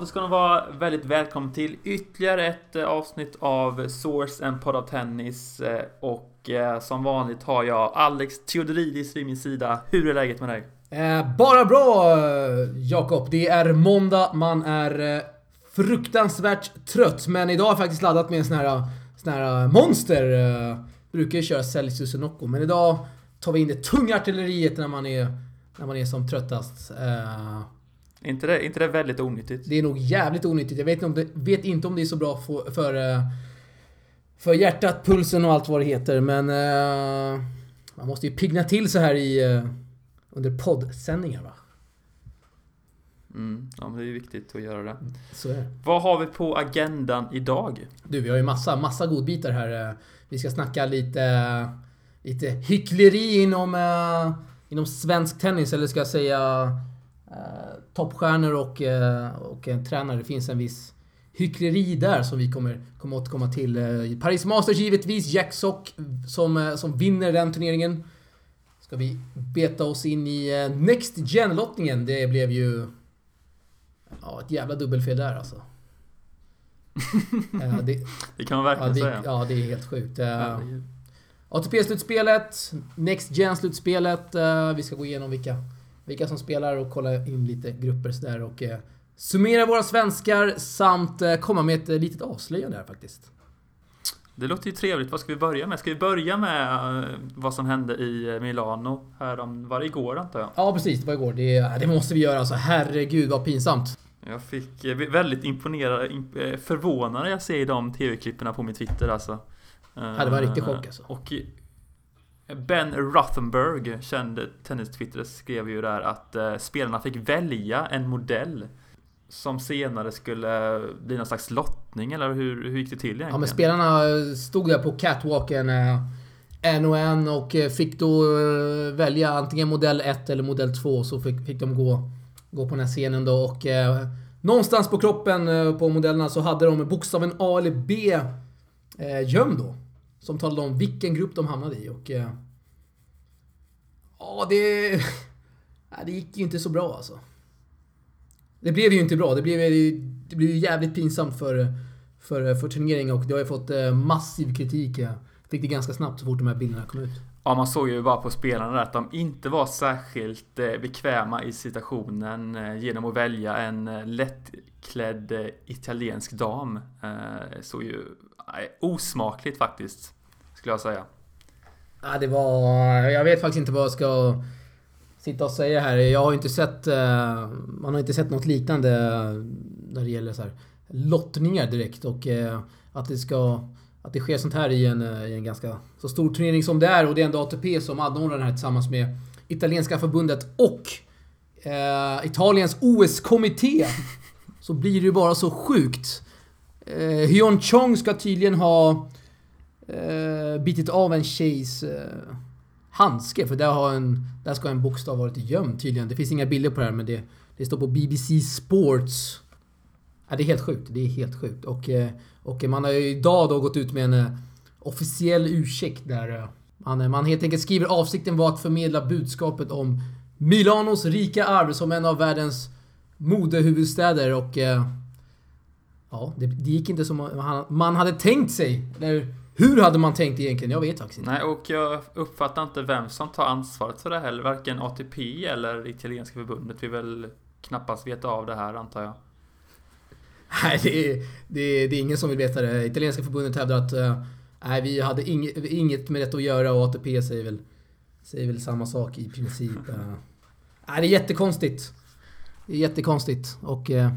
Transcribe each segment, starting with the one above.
Då ska ni vara väldigt välkomna till ytterligare ett eh, avsnitt av Source and Pod of Tennis. Eh, och eh, som vanligt har jag Alex Theodoridis vid min sida. Hur är läget med dig? Eh, bara bra Jakob. Det är måndag, man är fruktansvärt trött. Men idag har jag faktiskt laddat med en sån här, sån här monster. Jag brukar ju köra Celsius och Nocco. Men idag tar vi in det tunga artilleriet när man är, när man är som tröttast. Eh, inte det, inte det väldigt onyttigt? det är nog jävligt onyttigt. Jag vet inte om det, vet inte om det är så bra för, för, eh, för hjärtat, pulsen och allt vad det heter. Men eh, man måste ju pigna till så här i, eh, under poddsändningar va? Mm, ja, men det är ju viktigt att göra det. Så är det. Vad har vi på agendan idag? Du, vi har ju massa, massa godbitar här. Vi ska snacka lite, lite hyckleri inom, inom svensk tennis, eller ska jag säga toppstjärnor och, eh, och en tränare. Det finns en viss hyckleri där som vi kommer, kommer återkomma till. Eh, Paris Masters givetvis, Jack Sock som, eh, som vinner den turneringen. Ska vi beta oss in i Next Gen-lottningen. Det blev ju ja, ett jävla dubbelfel där alltså. Det, Det kan man Ja verkligen det, säga. ja, det är helt sjukt. ATP-slutspelet, Next Gen-slutspelet. vi ska gå igenom vilka, vilka som spelar och kolla in lite grupper sådär och eh, summera våra svenskar samt eh, komma med ett eh, litet avslöjande här faktiskt. Det låter ju trevligt. Vad ska vi börja med? Ska vi börja med eh, vad som hände i eh, Milano härom... Var det igår antar jag? Ja precis, det var igår. Det, det måste vi göra alltså. Herregud vad pinsamt. Jag fick väldigt imponerad, imp- förvånad när jag ser de tv-klipperna på min Twitter alltså. Ja, det var en riktig chock, alltså. Och Ben Rothenberg, känd tennis-twittrare, skrev ju där att eh, spelarna fick välja en modell som senare skulle bli någon slags lottning, eller hur, hur gick det till egentligen? Ja men spelarna stod där på catwalken eh, en och en och eh, fick då välja antingen modell 1 eller modell 2 så fick, fick de gå, gå på den här scenen då och någonstans på kroppen på modellerna så hade de bokstaven A eller B eh, gömd då. Som talade om vilken grupp de hamnade i och... Eh, ja det... Nej, det gick ju inte så bra alltså. Det blev ju inte bra. Det blev, det blev ju jävligt pinsamt för, för, för turneringen och det har ju fått eh, massiv kritik. Jag fick det ganska snabbt så fort de här bilderna kom ut. Ja, man såg ju bara på spelarna där att de inte var särskilt eh, bekväma i situationen eh, genom att välja en lättklädd italiensk dam. Såg ju osmakligt faktiskt, skulle jag säga. Ja, det var... Jag vet faktiskt inte vad jag ska sitta och säga här. Jag har inte sett... eh, Man har inte sett något liknande när det gäller så här lottningar direkt och eh, att det ska... Att det sker sånt här i en, eh, i en ganska så stor turnering som det är och det är ändå ATP som anordnar den här tillsammans med Italienska förbundet och eh, Italiens OS-kommitté. Så blir det ju bara så sjukt. Eh, Hyun Chong ska tydligen ha eh, bitit av en tjejs eh, handske. För där, har en, där ska en bokstav varit gömd tydligen. Det finns inga bilder på det här men det, det står på BBC Sports. Ja, det är helt sjukt. Det är helt sjukt. Och, eh, och man har ju idag då gått ut med en eh, officiell ursäkt där man, man helt enkelt skriver avsikten var att förmedla budskapet om Milanos rika arv som en av världens modehuvudstäder och Ja, det, det gick inte som man, man hade tänkt sig. Eller hur hade man tänkt egentligen? Jag vet faktiskt inte. Nej, och jag uppfattar inte vem som tar ansvaret för det heller. Varken ATP eller Italienska förbundet vill väl knappast veta av det här, antar jag. Nej, det är, det, är, det är ingen som vill veta det. Italienska förbundet hävdar att eh, nej, vi hade inget, inget med detta att göra och ATP säger väl, säger väl samma sak i princip. eh. Nej, det är jättekonstigt. Det är jättekonstigt. Och, eh,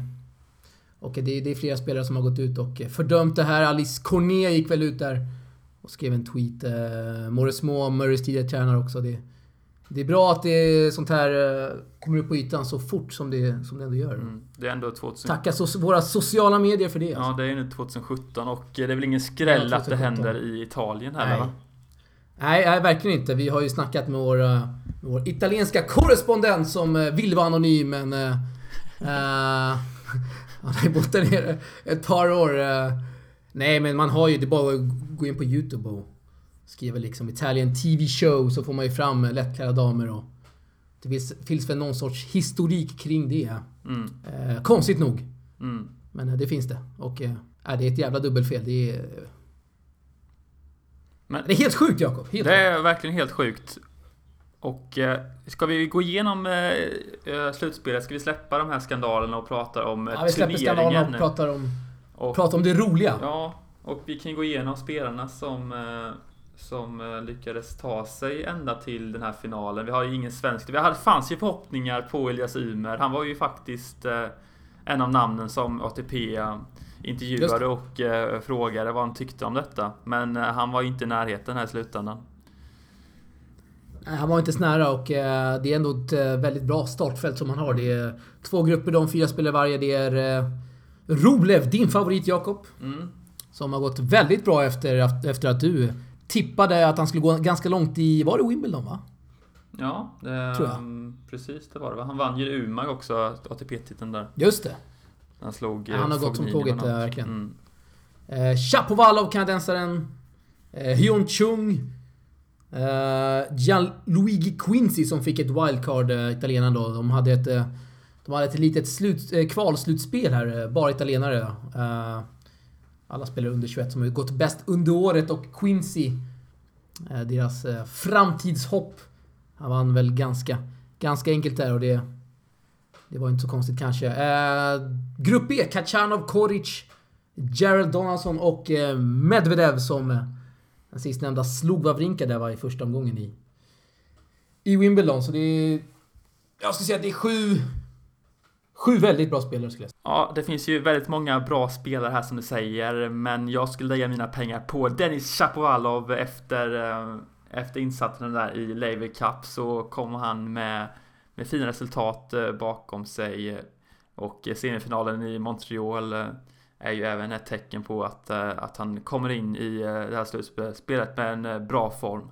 och det, det är flera spelare som har gått ut och fördömt det här. Alice Cornet gick väl ut där och skrev en tweet. Eh, Morris Moore, Murrays tidigare tränare också. Det, det är bra att det, sånt här eh, kommer upp på ytan så fort som det, som det ändå gör. Mm. Det är ändå 2000... Tacka so våra sociala medier för det. Alltså. Ja, det är nu 2017 och det är väl ingen skräll Ja, att det 2017. händer i Italien heller va? Nej, nej, verkligen inte. Vi har ju snackat med vår, eh, vår italienska korrespondent som eh, vill vara anonym men... eh, eh, han har ju bott där nere ett par år. eh. nej, men man har ju... Det är bara att gå in på YouTube och skriva liksom Italian TV show så får man ju fram lättklädda damer och... Det finns, finns väl någon sorts historik kring det. Mm. Eh, konstigt nog. Mm. Men eh, det finns det. Och eh, det är ett jävla dubbelfel. Det är... Men Det är helt sjukt Jakob. Helt det är verkligen helt sjukt. Och eh, ska vi gå igenom eh, eh, slutspelet? Ska vi släppa de här skandalerna och prata om eh, Ja, vi släpper skandalerna och pratar om, Och- pratar om det roliga. Ja, och vi kan ju gå igenom spelarna som, eh, som lyckades ta sig ända till den här finalen. Vi har ju ingen svensk. Vi hade, fanns ju förhoppningar på Elias Ymer. Han var ju faktiskt en av namnen som ATP intervjuade det. och frågade vad han tyckte om detta. Men han var inte i närheten här i slutändan. Han var inte så nära och eh, det är ändå ett eh, väldigt bra startfält som han har. Det är två grupper, de fyra spelar varje. Det är eh, Roblev, din favorit Jakob. Mm. Som har gått väldigt bra efter, efter att du tippade att han skulle gå ganska långt i... Var det Wimbledon va? Ja, det, Tror jag. mm, precis det var det. va? Han vann ju Umag också, ATP-titeln där. Just det. Han slog Ja, han har gått som tåget, verkligen. Mm. Eh, Chapovalov, kanadensaren. Eh, Hyun Chung. Uh, Gianluigi Quincy som fick ett wildcard, uh, italienaren då. De hade ett, uh, de hade ett litet slut, uh, kvalslutspel här, bara italienare. Alla spelare under 21 som har gått bäst under året och Quincy, deras framtidshopp. Han vann väl ganska, ganska enkelt där och det, det var inte så konstigt kanske. Grupp B, Kachanov, Koric, Gerald Donaldson och Medvedev som den sistnämnda slog Wawrinka där var i första omgången i, i Wimbledon. Så det är... Jag skulle säga att det är sju... Sju väldigt bra spelare skulle jag säga. Ja, det finns ju väldigt många bra spelare här som du säger, men jag skulle lägga mina pengar på Dennis Shapovalov efter, eh, efter insatsen där i Laver Cup så kommer han med, med fina resultat eh, bakom sig och eh, semifinalen i Montreal är ju även ett tecken på att, eh, att han kommer in i eh, det här slutspelet med en eh, bra form.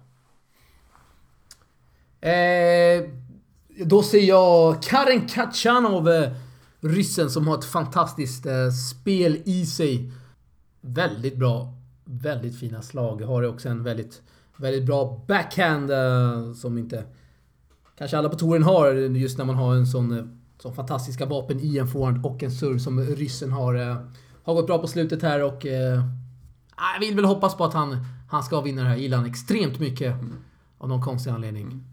Eh, då ser jag Karen Kachanov, ryssen som har ett fantastiskt spel i sig. Väldigt bra. Väldigt fina slag. Har också en väldigt, väldigt bra backhand som inte kanske alla på touren har just när man har en sån, sån fantastiska vapen i en forehand och en serve som ryssen har. Eh, har gått bra på slutet här och eh, jag vill väl hoppas på att han, han ska vinna det här. Jag gillar han extremt mycket. Av någon konstig anledning.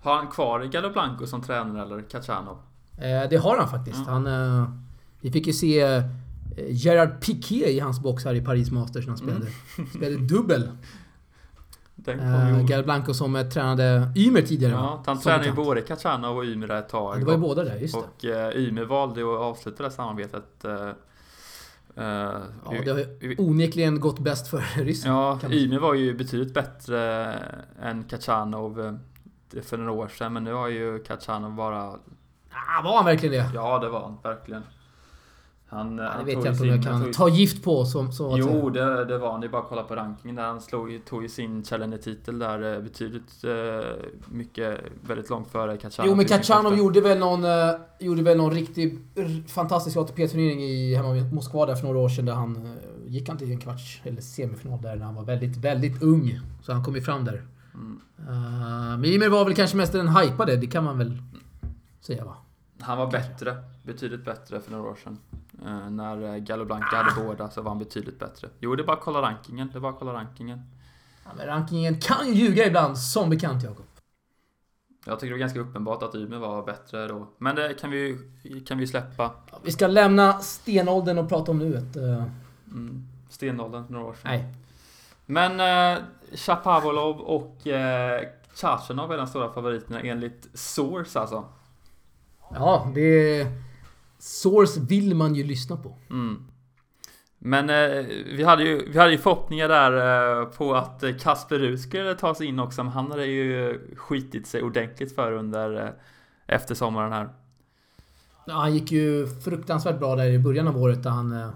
Har han kvar Gallo Blanco som tränare eller Kachanov? Eh, det har han faktiskt. Ja. Han, eh, vi fick ju se eh, Gerard Piqué i hans box här i Paris Masters när han spelade, spelade dubbel. Eh. Gerard Blanco som eh, tränade Ymer tidigare Ja, han tränade ju både Kachanov och Ymer ett tag. Ja, det var ju båda där, just det. Och eh, Ymer valde att avsluta det samarbetet. Eh, Ja, vi- det har ju onekligen gått bäst för ryssen. ja. Ymer var ju betydligt bättre än Kachanov eh, för några år sedan. Men nu har ju Kachanov bara... Ah, var han verkligen det? Ja, det var han verkligen. Han, eh, Ja, han vet jag inte om jag kan tog ta gift på som så att Jo, det, det var han. Det är bara att kolla på rankingen där. Han slog, tog ju sin Challenger-titel där eh, betydligt eh, mycket, väldigt långt före Kachanov. Jo men Kachanov gjorde väl någon, eh, gjorde väl någon riktig fantastisk ATP-turnering i hemma i Moskva där för några år sedan där han eh, gick han till en kvarts eller semifinal där när han var väldigt, väldigt ung. Så han kom ju fram där. Mm. Uh, men Ymer var väl kanske mest den hypade, det kan man väl säga va? Han var bättre, betydligt bättre för några år sedan. Eh, när eh, Gallo Blanca Ah. hade båda så var han betydligt bättre. Jo, det är bara att kolla rankingen. Det är bara att kolla rankingen. Ja, men rankingen kan ju ljuga ibland, som bekant Jakob. Jag tycker det var ganska uppenbart att Ymer var bättre då. Men det kan vi kan vi släppa. Ja, Vi ska lämna stenåldern och prata om nuet. eh, Mm. Stenåldern några år sedan. nej. Men eh, Shapovalov och eh, Chachanov är de stora favoriterna enligt Source alltså. Ja, det... Source vill man ju lyssna på. Mm. Men eh, vi, hade ju, vi hade ju förhoppningar där eh, på att eh, Kasper Rud skulle ta sig in också, men han hade ju skitit sig ordentligt för under eh, efter sommaren här. Ja, han gick ju fruktansvärt bra där i början av året där han... eh,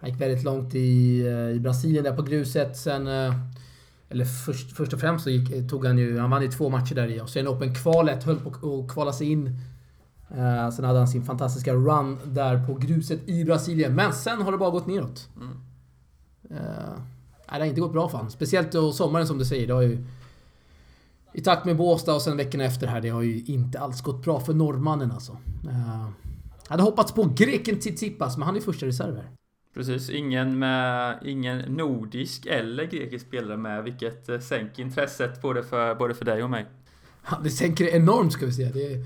Han gick väldigt långt i, eh, i Brasilien där på gruset. Sen... Eller först, först och främst så gick, tog han ju... Han vann ju två matcher där i Australian Open-kvalet. Höll på att kvala sig in. Eh, sen hade han sin fantastiska run där på gruset i Brasilien. Men sen har det bara gått neråt. Mm. Eh, det har inte gått bra för honom. Speciellt då sommaren som du säger. Det har ju... I takt med Båstad och sen veckorna efter här, det har ju inte alls gått bra för norrmannen alltså. Eh, hade hoppats på greken Tsitsipas, men han är första reserv här. Precis, ingen med ingen nordisk eller grekisk spelare med, vilket eh, sänker intresset både för, både för dig och mig. Ja, det sänker enormt ska vi säga. Det är,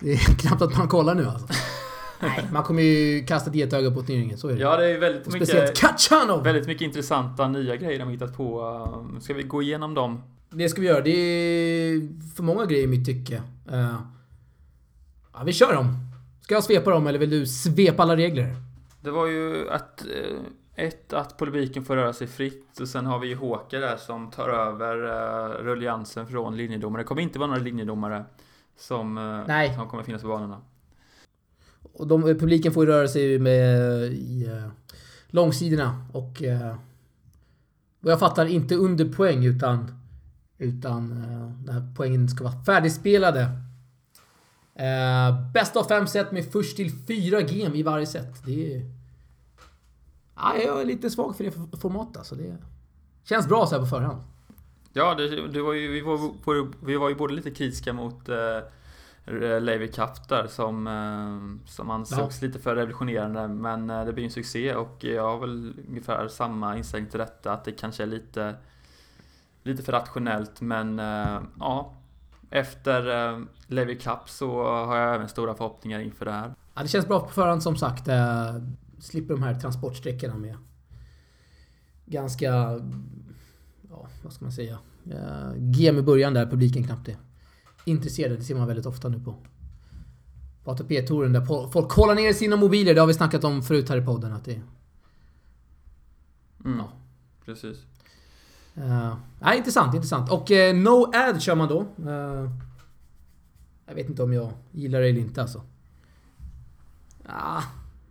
det är knappt att man kollar nu alltså. Nej, man kommer ju kasta ett getöga på turneringen, så är det. Ja, det är väldigt Och mycket, Speciellt Kachanov! väldigt mycket intressanta nya grejer de har hittat på. Uh, Ska vi gå igenom dem? Det ska vi göra. Det är för många grejer i mitt tycke. Eh, ja, vi kör dem. Ska jag svepa dem eller vill du svepa alla regler? Det var ju att eh, ett, att publiken får röra sig fritt och sen har vi ju Håka där som tar över uh, rulliansen från linjedomare. Det kommer inte vara några linjedomare som, eh, Nej. som kommer finnas på banorna. Och de, publiken får ju röra sig med i uh, långsidorna och... Vad jag fattar, inte under poäng utan... Utan när poängen ska vara färdigspelade. Bäst av fem set med först till fyra game i varje set. Det är... Ja, jag är lite svag för det formatet alltså. Det känns bra så här på förhand. Ja, det, det var ju, vi, var, vi var ju både lite kritiska mot eh, Levi Cup där som, eh, som ansågs lite för revolutionerande men eh, det blir en succé och jag har väl ungefär samma inställning till detta att det kanske är lite lite för rationellt men eh, ja efter eh, Levi Cup så har jag även stora förhoppningar inför det här. Ja, det känns bra på förhand som sagt. Eh, slipper de här transportsträckorna med ganska... Ja, vad ska man säga? Eh, GM i början där publiken knappt är intresserade. Det ser man väldigt ofta nu på, på ATP-touren där folk kollar ner sina mobiler. Det har vi snackat om förut här i podden. Att det, Mm, Ja. Precis. Uh, nej, intressant, intressant. Och eh, No Ad kör man då. Eh, jag vet inte om jag gillar det eller inte alltså. Ah,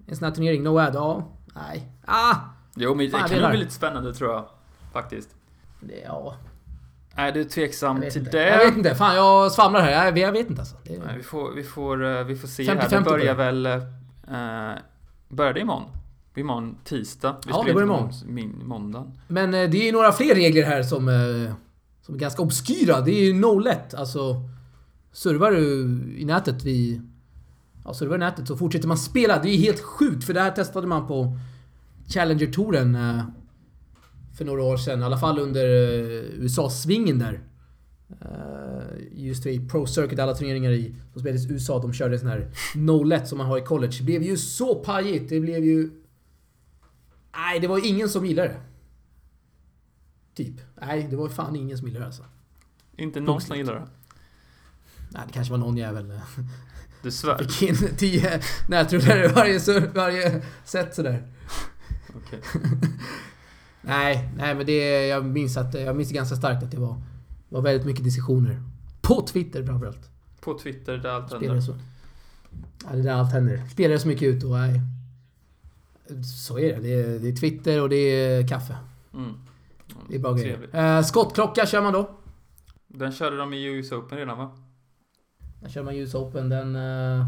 en sån här turnering, No Ad, ja. Nej. Ah! Jo men det Fan, kan nog bli lite spännande tror jag. Faktiskt. Det, ja. Är du tveksam till inte. det? jag vet inte. Fan, jag svamlar här. Jag, jag vet inte alltså. Det, Nej, vi får, vi får, eh, vi får se 50-50 här. Det börjar det. väl... Eh, börjar det imorgon? Imorgon tisdag? Vi Ja, det börjar på Min, måndagen. Men eh, det är ju några fler regler här som, eh, som är ganska obskyra. Det är ju no-let. Alltså, servar du i nätet vid... Ja, servar i nätet så fortsätter man spela. Det är ju helt sjukt för det här testade man på Challenger-touren eh, för några år sedan. I alla fall under eh, USA-svingen där. Eh, just i Pro Circuit, alla turneringar i, som spelades i USA, de körde sån här no-let som man har i college. Det blev ju så pajigt. Det blev ju... Nej, det var ingen som gillade det. Typ. Nej, det var fan ingen som gillade det alltså. Inte någon som gillar det. Nej, det kanske var någon jävel. Du svär? Fick in 10 nätrullare varje, varje set sådär. Okej. Nej, nej men det... Jag minns att... Jag minns ganska starkt att det var... var väldigt mycket diskussioner. På Twitter framförallt. På Twitter där allt Spelare händer. så... Ja, det är där allt händer. Spelare så mycket ut och nej. Så är det. Det är, det är Twitter och det är kaffe. Mm. Det är bra grejer. Eh, skottklocka kör man då. Den körde de i US Open redan va? Där kör man US Open. Den... eh,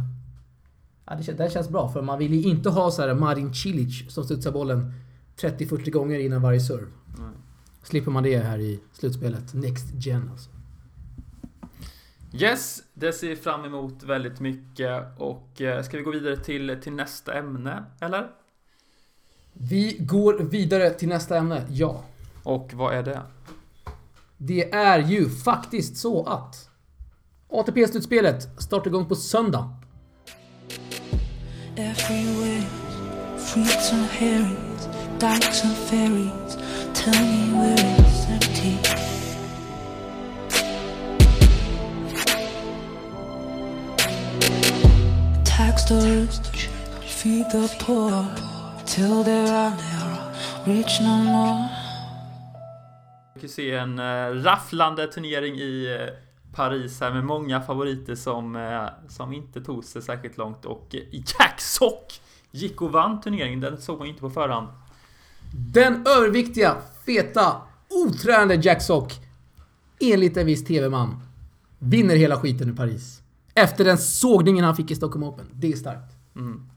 ja, det, den känns bra för man vill ju inte ha så här Marin Cilic som studsar bollen 30-40 gånger innan varje serve. Nej. Slipper man det här i slutspelet. Next gen alltså. Yes, det ser vi fram emot väldigt mycket och eh, ska vi gå vidare till, till nästa ämne, eller? Vi går vidare till nästa ämne. Ja. Och vad är det? Det är ju faktiskt så att ATP-slutspelet startar igång på söndag. Everywhere, dykes and ferries. Tell me where it's empty. Tax the rich, feed the poor, till there are never rich no more. Vi kan se en uh, rafflande turnering i uh, Paris här med många favoriter som, eh, som inte tog sig särskilt långt och Jack Sock gick och vann turneringen. Den såg man inte på förhand. Den överviktiga, feta, otränade Jack Sock, enligt en viss TV-man, vinner hela skiten i Paris. Efter den sågningen han fick i Stockholm Open. Det är starkt. Mm.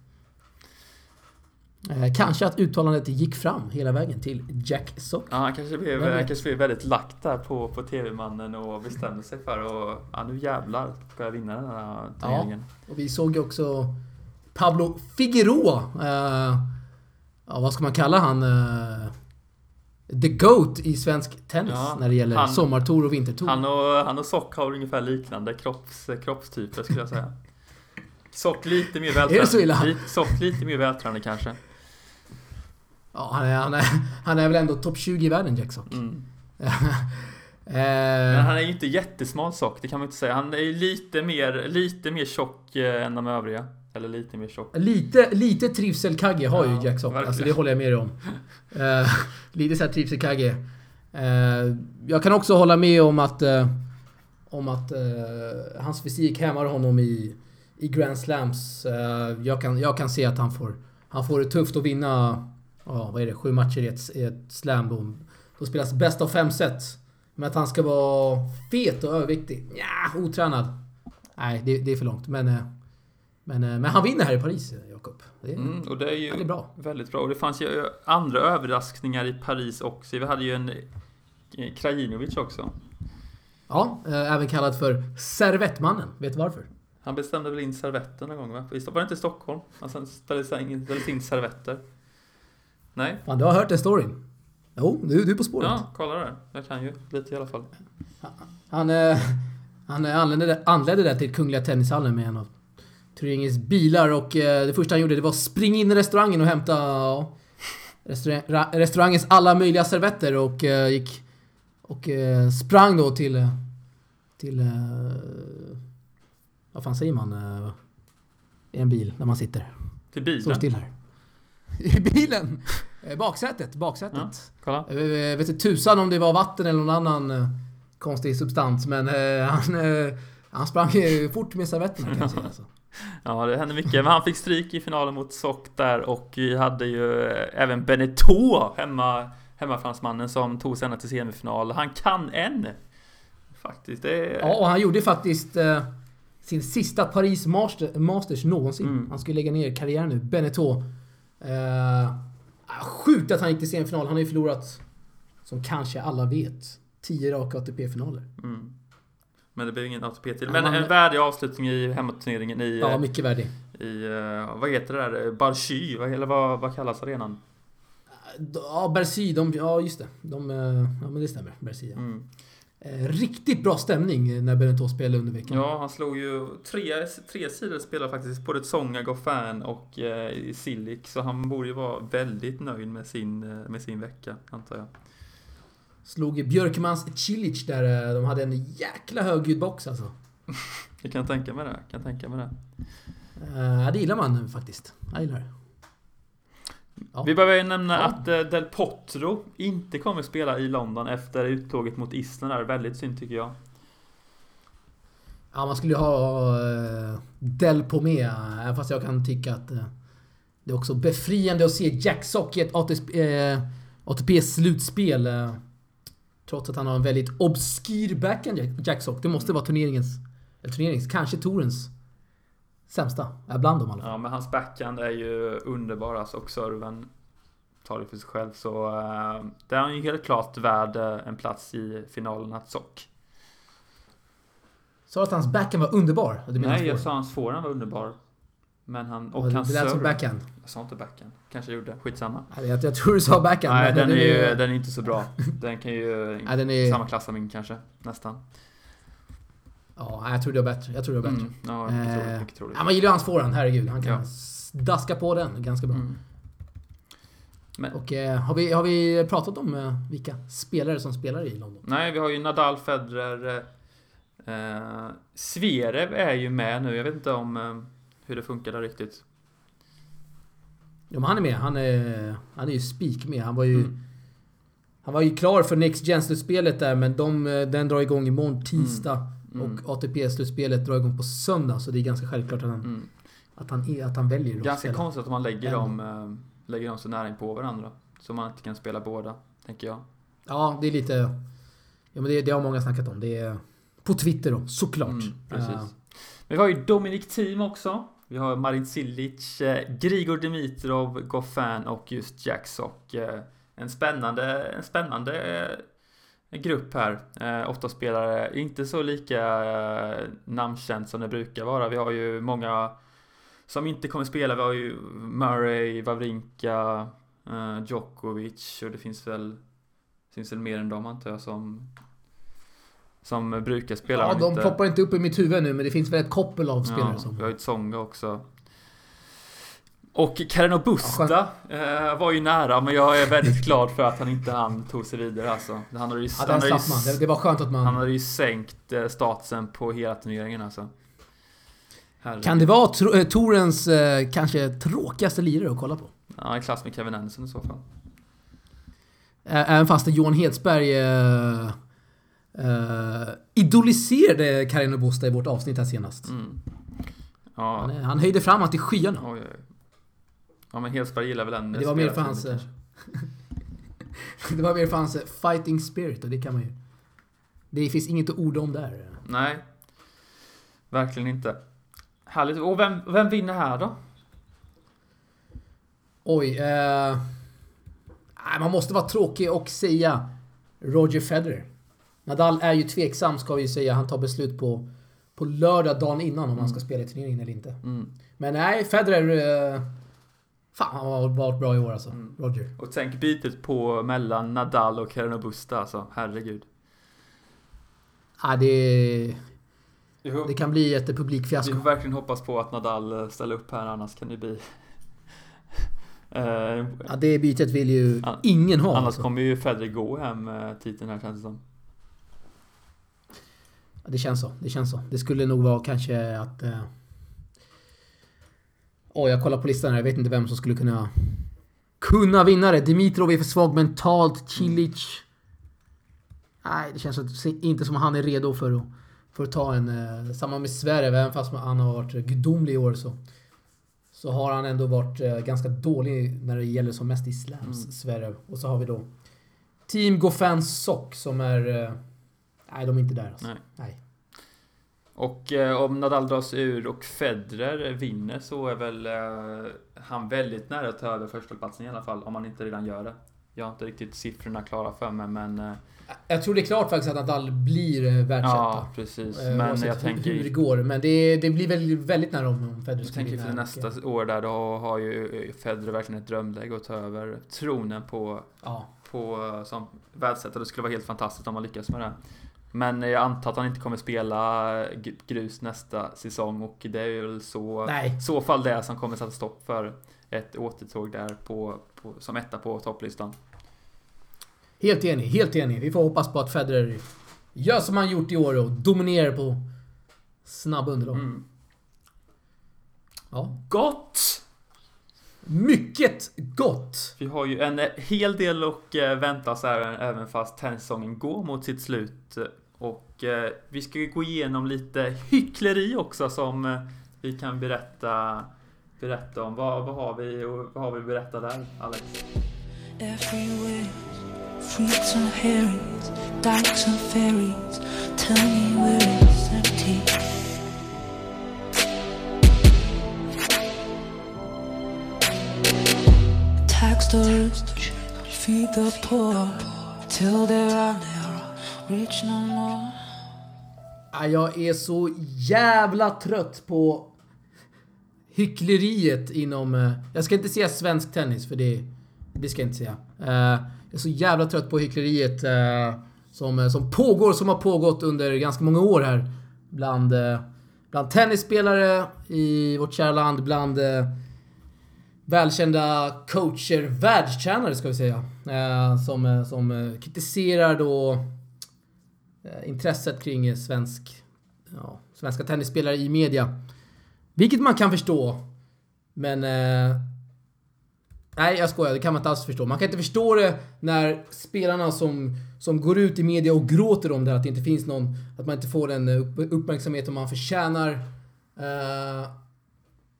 Eh, kanske att uttalandet gick fram hela vägen till Jack Sock. Ja, han kanske blev, han kanske blev väldigt lack där på, på TV-mannen och bestämde sig för att ja, nu jävlar ska jag vinna den här turneringen. Och vi såg ju också Pablo Figueroa. Eh, ja, vad ska man kalla han? Eh, the GOAT i svensk tennis Ja, när det gäller han- sommartour och vintertour. Han och, han och Sock har ungefär liknande kropps, kroppstyper skulle jag säga. Sock lite mer vältränad. Är så illa? Lite, sock lite mer vältränad kanske. Ja, han, är, han, är, han är väl ändå topp 20 i världen, Jack Sock. Mm. Eh, Men han är ju inte jättesmal Sock, det kan man inte säga. Han är lite mer, lite mer tjock eh, än de övriga. Eller lite mer tjock. Lite, lite trivsel-Kagge har ju Ja, Jack Sock. Alltså det håller jag med dig om. Eh, lite såhär trivsel-Kagge. Eh, jag kan också hålla med om att... eh, om att hans fysik hämmar honom i, i Grand Slams. Jag, kan, jag kan se att han får, han får det tufft att vinna... Ja, vad är det? Sju matcher i ett, i ett slam. Då, då spelas bäst av fem set. Men att han ska vara fet och överviktig? Ja, otränad. Nej, det, det är för långt. Men, men, eh, men han vinner här i Paris, Jakob. Det, Mm, och det är ju ja, det är bra. väldigt bra. Och det fanns ju andra överraskningar i Paris också. Vi hade ju en eh, Krajinovic också. Ja, eh, även kallad för Servettmannen. Vet du varför? Han bestämde väl in servetter någon gång va? Var det inte i Stockholm? Han ställde in, servetter. Nej? Fan, du har hört den storyn? Jo, du, du är på spåret. Ja, kolla där. Jag kan ju lite i alla fall. Han, han eh, anlände, anlände där till Kungliga Tennishallen med en av turneringens bilar och eh, det första han gjorde det var att springa in i restaurangen och hämta ja, restaurang, ra- restaurangens alla möjliga servetter och eh, gick och eh, sprang då till till vad fan säger man i en bil när man sitter Till står bilen. still här. I bilen! Baksätet, baksätet. Ja. Kolla. Jag vet inte tusan om det var vatten eller någon annan konstig substans men han, han sprang fort med servetterna kan jag säga. Alltså. Ja, det hände mycket. Men han fick stryk i finalen mot Sock där och vi hade ju eh, även Beneteau hemma, hemmafransmannen som tog sig ända till semifinal. Han kan än! Faktiskt. Det. Ja, och han gjorde faktiskt eh, sin sista Paris Master, Masters någonsin. Mm. Han skulle lägga ner karriären nu, Beneteau. Eh, sjukt att han gick till semifinal. Han har ju förlorat, som kanske alla vet, 10 raka ATP-finaler. Mm. Men det blev ingen ATP till. Ja, Men man- en värdig avslutning i hemmaturneringen i, Ja, eh, mycket värdig. i eh, vad heter det där? Barchy? Vad- Eller vad, vad kallas arenan? Ja, Bercy, de, ja just det. De, eh, ja men det stämmer. Bercy, ja. Mm. Eh, riktigt bra stämning när Beneteau spelade under veckan. Ja, han slog ju tre, tre sidor spelare faktiskt. Både Tsonga, Goffin och eh, Silic. Så han borde ju vara väldigt nöjd med sin, eh, med sin vecka, antar jag. Slog Björkmans Cilic där. eh, De hade en jäkla högljudd box alltså. Jag kan tänka mig det. Kan tänka mig det. Eh, det gillar man faktiskt. Jag gillar det. Ja. Vi behöver ju nämna Ja. att eh, Del Potro inte kommer spela i London efter uttåget mot Island där. Väldigt synd tycker jag. Ja, man skulle ju ha uh, Del på med. Även fast jag kan tycka att det är också befriande att se Jack Sock i ett ATP, uh, ATP-slutspel. Trots att han har en väldigt obskyr backhand, Jack, Sock. Det måste vara turneringens, eller turneringens, kanske torens sämsta. Bland dem i alla fall. Ja, men hans backhand är ju underbar alltså, och serven tar det för sig själv. Så uh, det är han ju helt klart värd eh, en plats i finalen att Sock. Sa att hans backhand var underbar? Nej, jag sa hans forehand var underbar. Men han, och Och hans det lät som serve. backhand. Jag sa inte backhand. Kanske jag gjorde. Skitsamma. Jag, jag tror du sa backhand. Nej, men den är ju den är inte så bra. Den kan ju Nej, den är... samma klass som min kanske. Nästan. Ja, jag tror det var bättre. Jag tror det var bättre. Mm, ja, mycket troligt. Eh, Mycket troligt. Ja, man gillar ju hans forehand, herregud. Han kan Ja. daska på den ganska bra. Mm. Men, Och eh, har, vi, har vi pratat om eh, vilka spelare som spelar i London? nej, vi har ju Nadal, Federer. Eh, Zverev är ju med nu. Jag vet inte om eh, hur det funkar där riktigt. Jo, men han är med. Han är, han är ju spik med. Han var ju, Mm. han var ju klar för Next Gen-slutspelet där, men de, eh, den drar igång imorgon tisdag. Mm. Och ATP-slutspelet drar igång på söndag, så det är ganska självklart att han, Mm. att han, är- att han väljer Ganska spela. konstigt att man lägger dem, eh, lägger dem så nära på varandra. Så man inte kan spela båda, tänker jag. Ja, det är lite... Ja, men det, det har många snackat om. Det är på Twitter då, såklart. Mm, precis. Eh, Men vi har ju Dominic Thiem också. Vi har Marin Cilic, eh, Grigor Dimitrov, Goffin och just Jack Sock. Eh, en spännande, en spännande eh, grupp här. Åtta spelare, inte så lika namnkänt som det brukar vara. Vi har ju många som inte kommer spela, vi har ju Murray, Wawrinka, Djokovic och det finns väl Det finns väl mer än dem antar jag som som brukar spela. Ja, de inte- poppar inte upp i mitt huvud nu, men det finns väl ett koppel av spelare Ja, som... vi har ju Tsonga också. Och Kareno Busta eh, var ju nära, men jag är väldigt glad för att han inte han tog sig vidare alltså. Han hade ju, Ja, han hade ju. Det, var skönt att man... han hade ju sänkt eh, statusen på hela turneringen alltså. Herregud. Kan det vara tro, eh, Torens eh, kanske tråkigaste lirare att kolla på? Ja, i klass med Kevin Anderson i så fall. Även fast Johan Hedsberg eh, eh, idoliserade Carino Busta i vårt avsnitt här senast. Mm. Ja, Han, eh, han höjde fram att till skyarna. oj, oj. Ja, men Helsberg gillar väl en Men det var mer för hans... eh, det var mer för hans eh, fighting spirit och det kan man ju... Det finns inget att orda om där. Nej. Verkligen inte. Härligt. Och vem, vem vinner här då? Oj. Eh, man måste vara tråkig och säga Roger Federer. Nadal är ju tveksam ska vi ju säga. Han tar beslut på, på lördag dagen innan om han ska spela i turneringen eller inte. Mm. Men nej, Federer... Eh, fan, han har varit bra i år alltså. Mm. Roger. Och tänk bytet på mellan Nadal och Carino Busta alltså. Herregud. Ja, det, Vi får, det kan bli ett vi publikfiasko. får verkligen hoppas på att Nadal eh, ställer upp här annars kan det bli... Eh, Ja, det bytet vill ju ingen ha. annars Alltså. kommer ju Federer gå hem eh, titeln här känns det som. Det känns så. Det känns så. Det skulle nog vara kanske att... Eh... Oj, jag kollar på listan här. Jag vet inte vem som skulle kunna... Kunna vinna det. Dimitrov är för svag mentalt. Cilic... Nej, det känns inte som att han är redo för att, för att ta en... Eh, samma med Zverev, även fast han har varit gudomlig i år så... Så har han ändå varit eh, ganska dålig när det gäller som mest i slams, Mm. Zverev. Och så har vi då... Team Goffin Sock som är... Eh, nej, de är inte där alltså. Nej. nej. Och eh, om Nadal dras ur och Federer vinner så är väl eh, han väldigt nära att ta över förstaplatsen i alla fall. Om han inte redan gör det. Jag har inte riktigt siffrorna klara för mig men... Eh, Jag tror det är klart faktiskt att Nadal blir eh, världsetta. ja, precis. Eh, Men jag hur- tänker... hur det går. Men det, det blir väl väldigt nära om, Federer Jag skulle tänker för vinna. nästa år där, då har ju Federer verkligen ett drömläge att ta över tronen på, Ja. på som världsetta. Det skulle vara helt fantastiskt om man lyckas med det. Men jag antar att han inte kommer spela grus nästa säsong och det är väl så, Nej. så fall det som kommer sätta stopp för ett återtåg där på, på, som etta på topplistan. Helt enig, helt enig. Vi får hoppas på att Federer gör som han gjort i år och dominerar på snabba underlag. Mm. Ja. Gott! Mycket gott! Vi har ju en hel del att eh, vänta oss även, även fast tennissäsongen går mot sitt slut. Och eh, vi ska ju gå igenom lite hyckleri också som eh, vi kan berätta, berätta om. Vad, vad har vi och vad har vi att berätta där, Alex? Everywhere, fruits and herrings, dykes and. Tell me where it's empty. Tax the rich, feed the poor, till there are never no more. Jag är så jävla trött på hyckleriet inom... Eh, jag ska inte säga svensk tennis, för det, det ska jag inte säga. Eh, jag är så jävla trött på hyckleriet eh, som, som pågår, som har pågått under ganska många år här. Bland, bland tennisspelare i vårt kära land, bland välkända coacher, världstjänare ska vi säga. Som, som kritiserar då Eh, intresset kring svensk, ja, svenska tennisspelare i media. Vilket man kan förstå. Men... Eh, nej, jag skojar. Det kan man inte alls förstå. Man kan inte förstå det när spelarna som, som går ut i media och gråter om det, att det inte finns någon... Att man inte får den upp, uppmärksamhet som man förtjänar. Eh,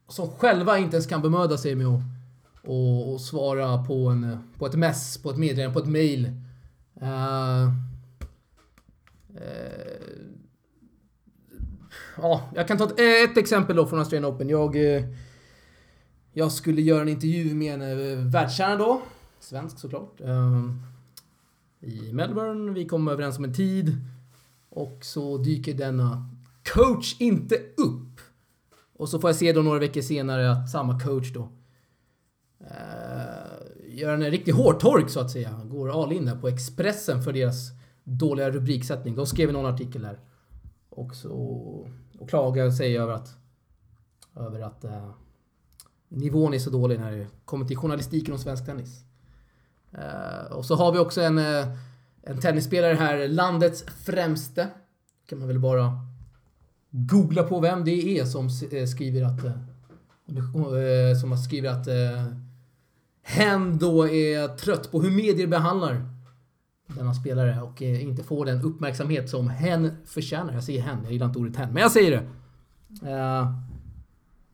som själva inte ens kan bemöda sig med att och, och svara på, en, på ett mess, på ett meddelande, på ett mail. Eh, Eh, ja, jag kan ta ett, eh, ett exempel då från Australian Open. Jag, eh, jag skulle göra en intervju med en eh, världsstjärna då. Svensk såklart. Eh, I Melbourne. Vi kom överens om en tid. Och så dyker denna coach inte upp. Och så får jag se då några veckor senare att samma coach då eh, gör en riktig hårtork så att säga. Går all in där på Expressen för deras dåliga rubriksättning. De skrev någon artikel där. Och, så, och klagade sig över att, över att eh, nivån är så dålig när det kommer till journalistiken om svensk tennis. Eh, och så har vi också en, eh, en tennisspelare här, landets främste. Kan man väl bara googla på vem det är som eh, skriver att... Eh, som skriver att hen då är trött på hur medier behandlar denna spelare och eh, inte får den uppmärksamhet som hen förtjänar. Jag säger hen, jag gillar inte ordet hen, men jag säger det. Eh,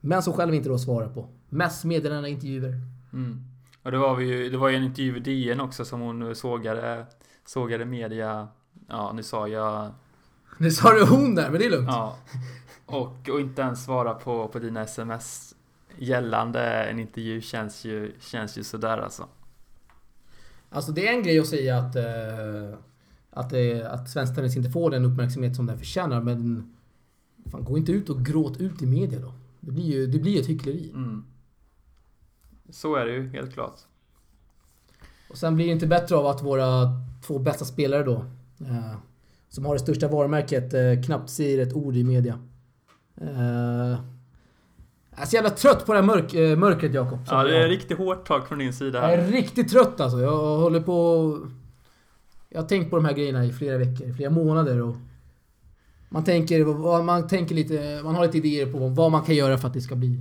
Men som själv inte då svarar på massmeddelande intervjuer. Mm. Och det var, vi ju, det var ju en intervju i DN också som hon sågade, sågade media. Ja, nu sa jag... Nu sa du hon där, men det är lugnt. Ja. Och, och inte ens svara på, på dina sms gällande en intervju känns ju, känns ju sådär alltså. Alltså det är en grej att säga att, eh, att, eh, att svensk tennis inte får den uppmärksamhet som den förtjänar, men fan, gå inte ut och gråt ut i media då. Det blir ju det blir ett hyckleri. Mm. Så är det ju helt klart. Och sen blir det inte bättre av att våra två bästa spelare då, eh, som har det största varumärket, eh, knappt säger ett ord i media. Jag är så jävla trött på det här mörk, eh, mörkret Jakob. Ja, det är riktigt hårt tag från din sida Jag är här. riktigt trött alltså. Jag håller på... Jag har tänkt på de här grejerna i flera veckor, flera månader och... Man tänker, man tänker lite, man har lite idéer på vad man kan göra för att det ska bli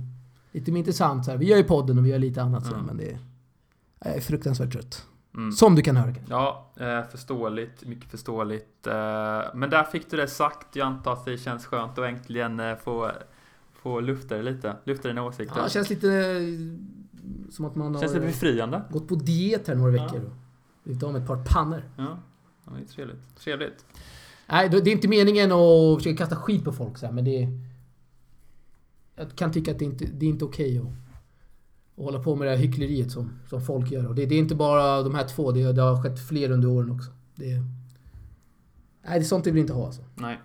lite mer intressant. Så här. Vi gör ju podden och vi gör lite annat så, Mm. men det är... Jag är fruktansvärt trött. Mm. Som du kan höra kanske. Ja, eh, förståeligt. Mycket förståeligt. Eh, men där fick du det sagt. Jag antar att det känns skönt att äntligen få, få lufta det lite. Lufta dina åsikter. Ja, det känns lite eh, som att man har känns lite befriande. gått på diet här några Ja. veckor. och Blivit av med ett par pannor. Ja, ja det är trevligt. Trevligt. Nej, det är inte meningen att försöka kasta skit på folk så här, men det är... Jag kan tycka att det inte det är inte okej att, att hålla på med det här hyckleriet som, som folk gör. Och det, det är inte bara de här två, det, det har skett fler under åren också. Det, nej, det är sånt vi vill inte ha alltså. Nej.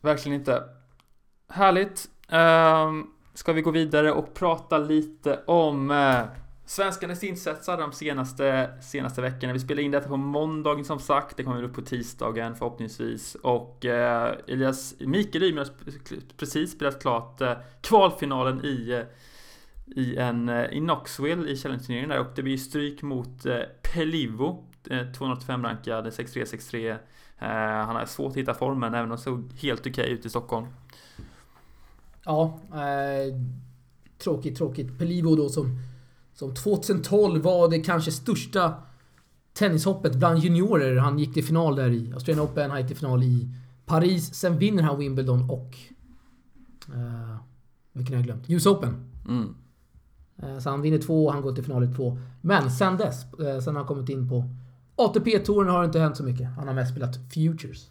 Verkligen inte. Härligt. Um, ska vi gå vidare och prata lite om uh, svenskarnas insatser de senaste, senaste veckorna. Vi spelar in detta på måndagen som sagt. Det kommer upp på tisdagen förhoppningsvis. Och uh, Elias Mikael Ymer har precis spelat klart uh, kvalfinalen i uh, i en i Knoxville i Challenge-turneringen där och det blir stryk mot eh, Pelivo 285 rankad 6-3 6-3 Han har svårt att hitta formen även om det såg helt okej ut i Stockholm Ja, eh, tråkigt, tråkigt. Pelivo då som, som 2012 var det kanske största tennishoppet bland juniorer. Han gick till final där i Australian Open, han gick till final i Paris. Sen vinner han Wimbledon och... Eh, vilken har jag glömt? US Open. mm. Eh, Så han vinner två och han går till final i två. Men sen dess, eh, sen han kommit in på ATP-touren har det inte hänt så mycket. Han har mest spelat Futures.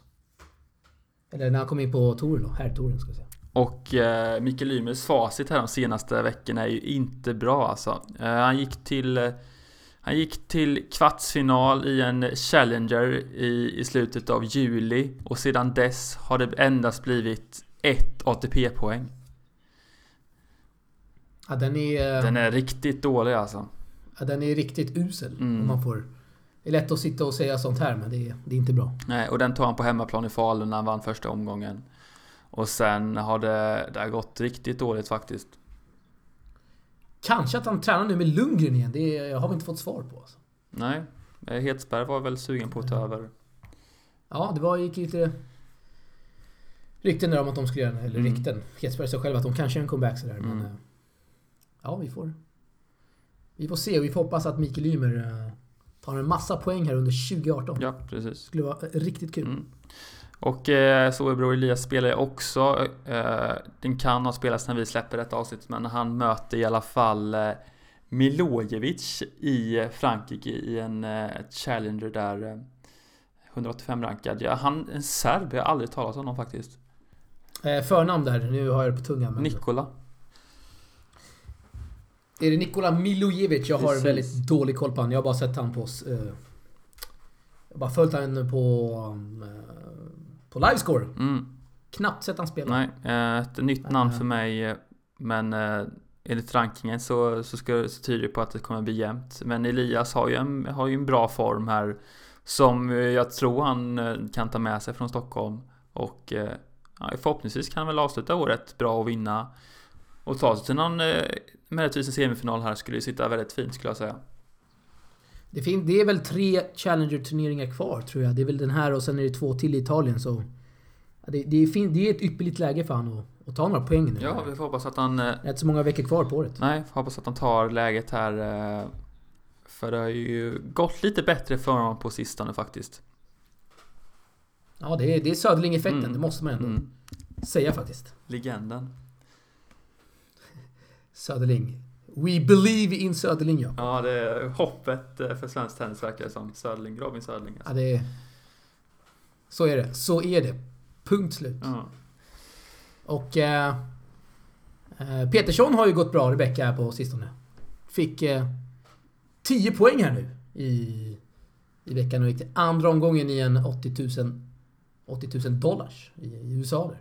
Eller när han kom in på touren då, herrtouren ska jag säga. Och eh, Mikael Ymers facit här de senaste veckorna är ju inte bra alltså. Eh, han gick till eh, Han gick till kvartsfinal i en Challenger i, i slutet av juli och sedan dess har det endast blivit ett ATP-poäng. Ja, den är... Den är riktigt dålig alltså. Ja, den är riktigt usel. Mm. Om man får... Det är lätt att sitta och säga sånt här, men det är, det är inte bra. Nej, och den tog han på hemmaplan i Falun när han vann första omgången. Och sen har det, det har gått riktigt dåligt faktiskt. Kanske att han tränar nu med Lundgren igen. Det har vi inte fått svar på. Alltså. Nej, eh, Hedsberg var väl sugen på att ta över. Ja, det var, gick lite rykten där om att de skulle göra Eller Mm. rykten. Hetsberg sa själv att de kanske gör en comeback sådär. Men Mm. eh, ja, vi får... Vi får se och vi får hoppas att Mikael Ymer eh, tar en massa poäng här under 2018. Ja, precis. Det skulle vara riktigt kul. Mm. Och eh, Storebror Elias spelar ju också. Eh, den kan ha spelats när vi släpper detta avsnitt, men han möter i alla fall eh, Milojevic i Frankrike i en eh, Challenger där. Eh, 185 rankad. Ja, han en serb, jag har aldrig talat om honom faktiskt. Eh, förnamn där, nu har jag det på tungan. Men Nikola. är det Nikola Milojevic? Jag har Precis. väldigt dålig koll på honom. Jag har bara sett han på... Eh, jag har bara följt honom på... Eh, på Livescore. Mm. knappt sett han spela. Nej, eh, ett nytt namn för mig. eh, Men eh, enligt rankingen så, så, ska, så tyder det på att det kommer bli jämnt. Men Elias har ju en, har ju en bra form här. Som jag tror han kan ta med sig från Stockholm. Och ja, förhoppningsvis kan han väl avsluta året bra och vinna. Och ta sig till någon möjligtvis en semifinal här skulle ju sitta väldigt fint skulle jag säga. Det, fin- det är väl tre Challenger-turneringar kvar tror jag. Det är väl den här och sen är det två till i Italien så... Det, det, är fin- det är ett ypperligt läge för han att, att ta några poäng nu. Ja, vi får hoppas att han... eh, Det är inte så många veckor kvar på året. Nej, får hoppas att han tar läget här. eh, För det har ju gått lite bättre för honom på sistone faktiskt. Ja, det är, det är Söderling-effekten. Mm. Det måste man ändå Mm. säga faktiskt. Legenden. Söderling. We believe in Söderling ja. Ja, det är hoppet eh, för svensk tennis verkar det som. Söderling, Robin Söderling. ja Alltså. det är, så är det. Så är det. Punkt slut. Ja. Och... Eh, eh, Petersson har ju gått bra Rebecka på sistone. Fick eh, 10 poäng här nu i, i veckan och gick till andra omgången i en 80 000, 80 000 dollars i, i USA. Där.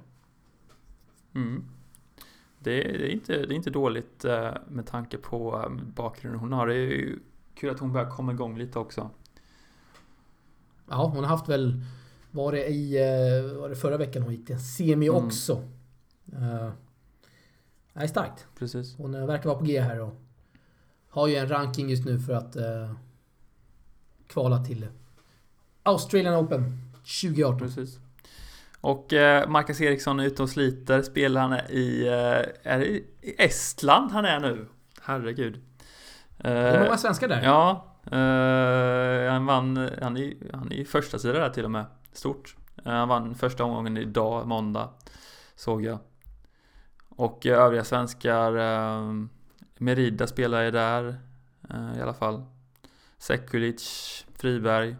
Mm. Det, är- det, är inte, det är inte dåligt eh, med tanke på eh, bakgrunden hon har. Det är ju kul att hon börjar komma igång lite också. Ja, hon har haft väl... Var det i... eh, Var det förra veckan hon gick till en semi Mm. också? Uh, nej, starkt. Precis. Hon verkar vara på G här och har ju en ranking just nu för att eh, kvala till Australian Open 2018. Precis. Och eh, Marcus Eriksson är ute och sliter. Spelar han i, eh, är det i Estland han är nu? Herregud. Det är Eh, många svenskar där. Ja, han vann, han är, han är i första sidan där till och med. Stort. Han vann första omgången idag, måndag. Såg jag. Och övriga svenskar, Merida spelar ju där i alla fall. Sekulic, Friberg.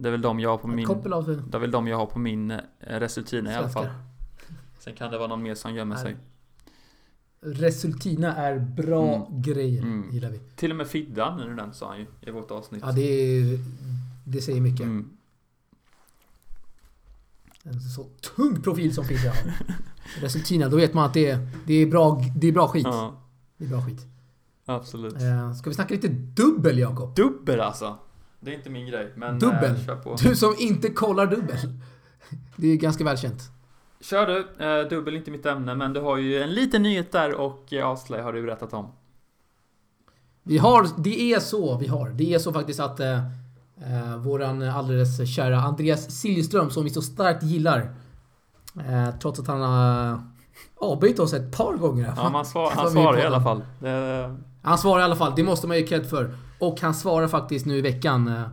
Det är väl de jag har på min... Det är väl de jag har på min resultina i alla fall. Sen kan det vara någon mer som gömmer sig. Resultina är bra Mm. grejer, Mm. gillar vi. Till och med Fiddan nu den sa han ju i vårt avsnitt. Ja, det, är, det säger mycket. Mm. En så tung profil som Fidde har. Resultina, då vet man att det är, det är, bra, det är bra skit. Ja, Det är bra skit. absolut. Eh, ska vi snacka lite dubbel, Jakob? Dubbel alltså. Det är inte min grej, men Dubbel? Eh, kör på. Du som inte kollar dubbel. Det är ganska välkänt. Kör du. Eh, dubbel är inte mitt ämne, men du har ju en liten nyhet där och eh, har du berättat om. Vi har, det är så vi har. Det är så faktiskt att eh, eh, våran alldeles kära Andreas Siljeström som vi så starkt gillar. Eh, trots att han har avböjt oss ett par gånger. Ja, man svar, han svarar i alla fall. Det, Han svarar i alla fall, det måste man ju cred för. Och han svarar faktiskt nu i veckan eh,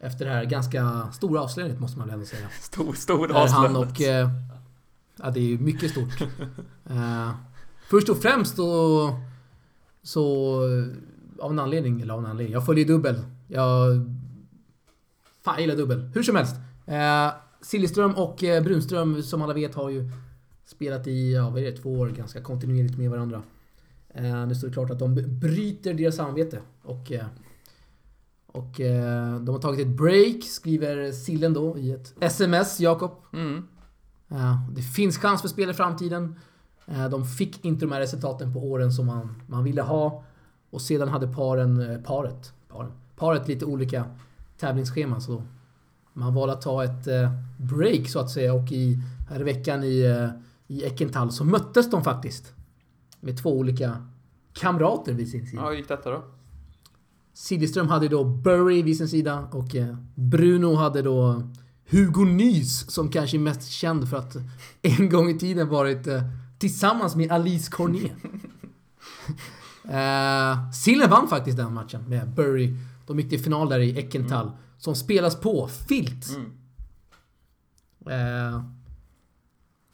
efter det här ganska stora avslöjandet måste man väl ändå säga. stor, stor Där han och... Eh, ja, det är ju mycket stort. Eh, först och främst då... Så... Av en anledning, eller av en anledning. Jag följer dubbel. Jag... Fan, jag gillar dubbel. Hur som helst. Eh, Siljeström och Brunström, som alla vet, har ju spelat i, ja vad är det, två år ganska kontinuerligt med varandra. Eh, nu står det klart att de bryter deras samvete. Och... Eh, och eh, de har tagit ett break, skriver Sillen då i ett sms, Jakob. Mm. Det finns chans för spel i framtiden. De fick inte de här resultaten på åren som man, man ville ha. Och sedan hade paren, paret, paren, paret lite olika tävlingsscheman. Så man valde att ta ett break så att säga. Och i, här i veckan i, i Eckenthal så möttes de faktiskt. Med två olika kamrater vid sin sida. Ja, hur gick detta då? Siljeström hade då Burry vid sin sida och eh, Bruno hade då Hugo Nys som kanske är mest känd för att en gång i tiden varit eh, tillsammans med Alice Cornet. eh, Sillen vann faktiskt den matchen med Burry. De gick till final där i Eckenthal. Som spelas på filt. Mm.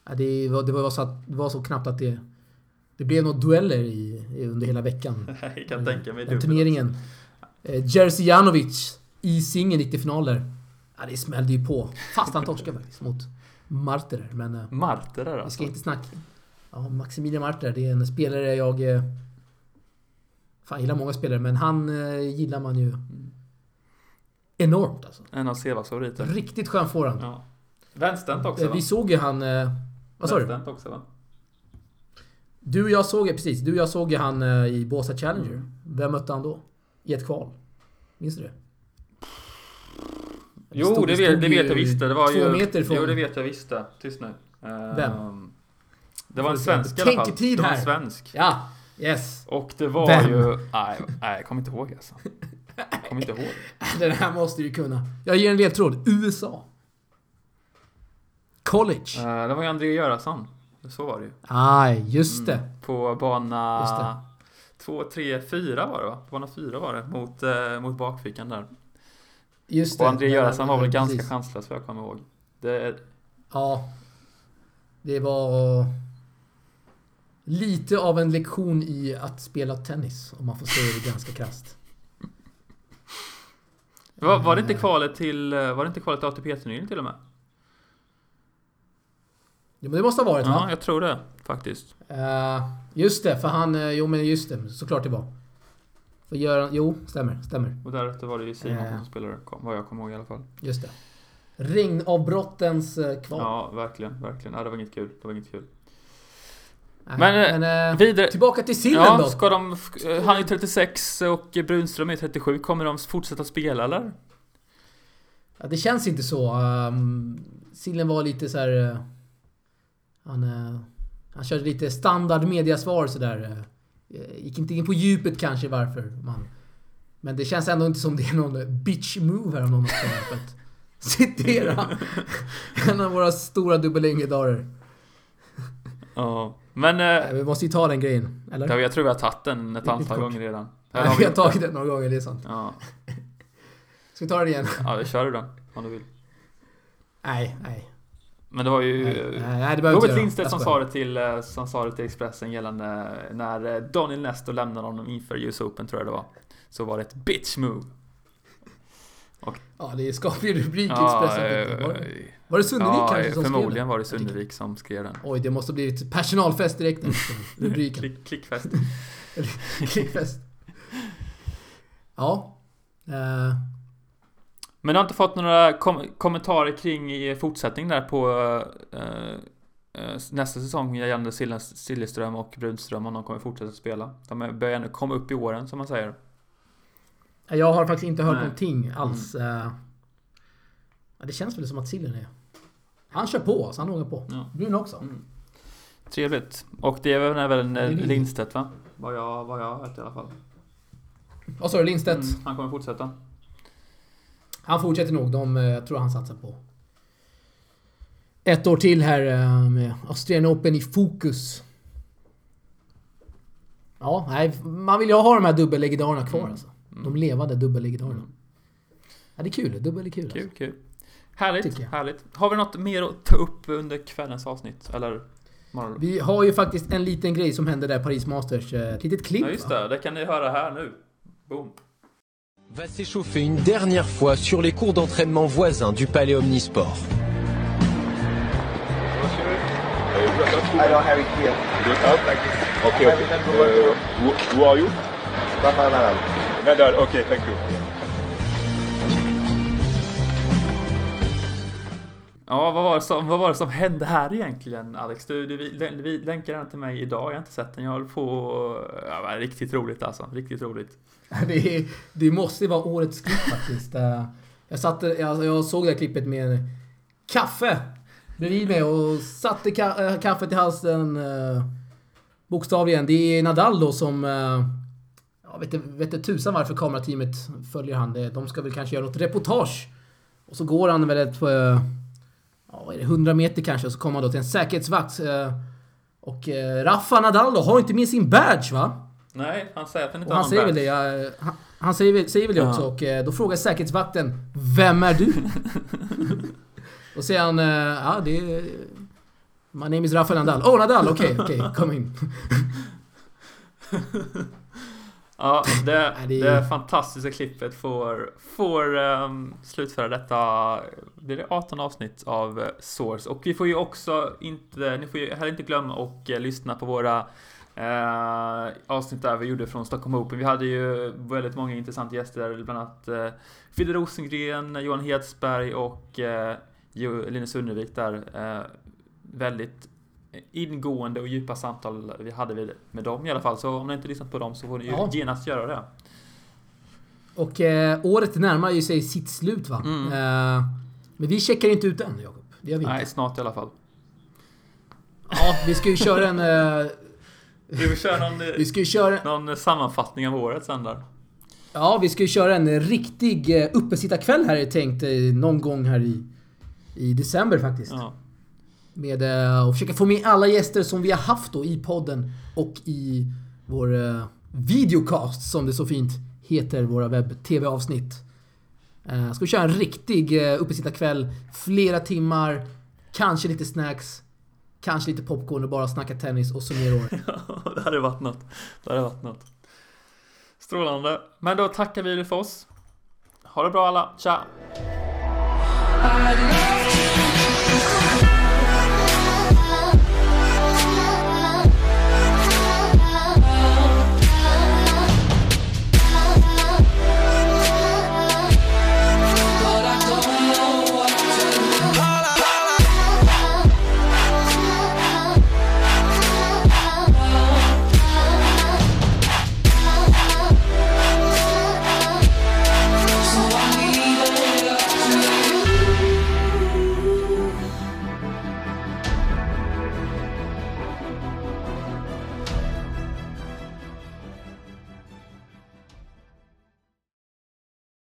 Ja, det, var, det, var så att, det var så knappt att det, det blev några dueller i, under hela veckan. Jag kan tänka mig Den dubbel. turneringen. Eh, Jerzy Janovic i singeln gick till final där. Ja, det smällde ju på. Fast han torskade faktiskt mot Marterer. Men eh, Marter där vi ska alltså. inte snacka. Ja, Maximilian Marterer, det är en spelare jag... Eh, fan, jag gillar många spelare, men han eh, gillar man ju enormt alltså. En av Sevas favoriter. Riktigt skön forehand. Ja. Vänsterhänt också Eh, va? Vi såg ju han... eh, Vad sa du? Vänsterhänt också va? Du och jag såg ju, precis. Du och jag såg ju han eh, i Båstad Challenger. Mm. Vem mötte han då? I ett kval. Minns du det? Jo, stod- det, vet, det vet ju jag visst. Det var två ju... meter ifrån. Jo, det vet jag visst det. Tyst nu. Vem? Det var en svensk i alla fall. Betänketid Det var en här. svensk. Ja! Yes! Och det var Vem? ju... Nej, nej, jag kommer inte ihåg alltså. Jag kommer inte ihåg. Den här måste du kunna. Jag ger en ledtråd. USA. College. Eh, Det var ju André Göransson. Så var det ju. Aj, just det. Mm. På Just bana... det. 2, 3, 4 var det va? På bana 4 var det. Mot, eh, mot bakfickan där. Just det. Och André Göransson var väl precis. ganska chanslös vad jag kommer ihåg. Det, Ja. Det var... Lite av en lektion i att spela tennis, om man får säga det ganska krasst. var, var det inte Eh, kvalet till... eh, Var det inte kvalet till ATP-turneringen till och med? Jo, men det måste ha varit Ja, va? jag tror det faktiskt. Eh, just det, för han... eh, Jo, men just det. Såklart det var. För Göran... Jo, stämmer, stämmer. Och därefter var det ju Simon Eh. som spelade, vad jag kommer ihåg i alla fall. Just det. Regnavbrottens kval. Ja, verkligen, verkligen. Ja, det var inget kul. Det var inget kul. Nej, Men, eh, Vidare... Tillbaka till sillen Ja, då. ska de... Han är 36 och Brunström är 37. Kommer de fortsätta spela eller? Ja, det känns inte så. Um, sillen var lite så här... eh, han, eh, han körde lite standard mediasvar sådär. Uh, gick inte in på djupet kanske varför man... Men det känns ändå inte som det är någon bitch move här om någon för att citera en av våra stora dubbellegendarer. Ja. Men... Nej, Eh, Vi måste ju ta den grejen, eller? ja, jag tror vi har tagit den ett antal gånger redan. Eller har vi har tagit den några gånger, det är sant. Ja, Ska vi ta den igen? ja vi kör den om du vill. Nej, nej. Men det var ju... Nej, nej, det Robert Lindstedt som sa, det till, eh, som sa det till Expressen gällande när eh, Daniel Nestor lämnade honom inför US Open tror jag det var. Så var det ett bitch move. Ja, det är skaplig rubrik i Ja, Expressen. eh, Var det- Var det Sundervik ja, kanske som skrev förmodligen den? var det Sundervik som skrev den. Oj, det måste blivit personalfest direkt rubriken. Klick, klickfest. Klickfest. Ja. Men du har inte fått några kom kommentarer kring i fortsättning där på eh, eh, nästa säsong gällande Siljeström och Brunström om de kommer fortsätta spela? De börjar nu komma upp i åren som man säger. jag har faktiskt inte hört Nej. någonting alls. Eh, ja, det känns väl som att Sillen är... Han kör på, så han åker på. Ja. Brun också. Mm. Trevligt. Och det är väl även Det är eh. Lindstedt va? Vad jag, vad jag har hört i alla fall. Vad sa du? Lindstedt? Mm, han kommer fortsätta. Han fortsätter nog. De, eh, jag tror han satsar på ett år till här eh, med Australian Open i fokus. Ja, nej, man vill ju ha de här dubbellegendarerna kvar Mm. alltså. De levande dubbellegendarerna. Mm. Ja, det är kul. Dubbel är kul. Kul, Alltså. kul. Härligt, härligt. Har vi något mer att ta upp under kvällens avsnitt? Eller? morgon? Vi har ju faktiskt en liten grej som hände där Paris Masters. eh, Ett litet klipp Ja, just va? det. Det kan ni höra här nu. Boom. Va s'échauffer une dernière fois sur les cours d'entraînement voisins du Palais Omnisport. I don't have it here. You don't have? Okay, okay. Uh, who, who are you? Rafael Nadal. Nadal, okay, thank you. Ja, vad var, det som, vad var det som hände här egentligen Alex? Du, du du, vi länkade den till mig idag, jag har inte sett den. Jag håller på... Ja, det riktigt roligt alltså. Riktigt roligt. Det, det måste ju vara årets klipp faktiskt. Jag, satt, jag, alltså, jag såg det här klippet med kaffe bredvid mig och satte ka, eh, kaffet i halsen. Eh, bokstavligen. Det är Nadal då som... Eh, jag vet, inte- vet inte tusan varför kamerateamet följer han. De ska väl kanske göra något reportage. Och så går han väl ett eh, Ja, vad är det, 100 meter kanske. Så kommer han då till en säkerhetsvakt. eh, Och eh, Rafa Nadal då har inte med sin badge va? Nej, han säger att han inte Och har han någon säger väl det, ja, han, han säger, säger väl det också och eh, då frågar säkerhetsvakten Vem är du? och säger han, eh, ja det är... My name is Rafael Nadal. Oh Nadal, okej, okej, kom in. Ja, det, det fantastiska klippet får, får um, slutföra detta, blir det 18 avsnitt av eh, Source. Och vi får ju också inte, ni får ju heller inte glömma och eh, lyssna på våra eh, avsnitt där vi gjorde från Stockholm Open. Vi hade ju väldigt många intressanta gäster, bland annat eh, Fidde Rosengren, Johan Hedsberg och eh, Linus Unnevik där. Eh, väldigt ingående och djupa samtal vi hade med dem i alla fall. Så om ni inte lyssnat på dem så får ni ju Ja. genast göra det. Och eh, året närmar ju sig sitt slut va? Mm. Eh, men vi checkar inte ut än Jakob. Det gör vi inte. Nej, snart i alla fall. Ja, vi ska ju köra en... Eh, Vi köra någon, vi ska ju köra... någon sammanfattning av året sen där. Ja, vi ska ju köra en riktig eh, uppesittarkväll här är tänkt eh, någon gång här i, i december faktiskt. Ja. Med eh, att försöka få med alla gäster som vi har haft då i podden och i vår eh, videocast som det så fint heter, våra webb-tv-avsnitt. Eh, ska vi köra en riktig uppesittarkväll, flera timmar, kanske lite snacks, kanske lite popcorn och bara snacka tennis och summera året. det hade varit något. Det hade varit något. Strålande. Men då tackar vi för oss. Ha det bra alla. Tja!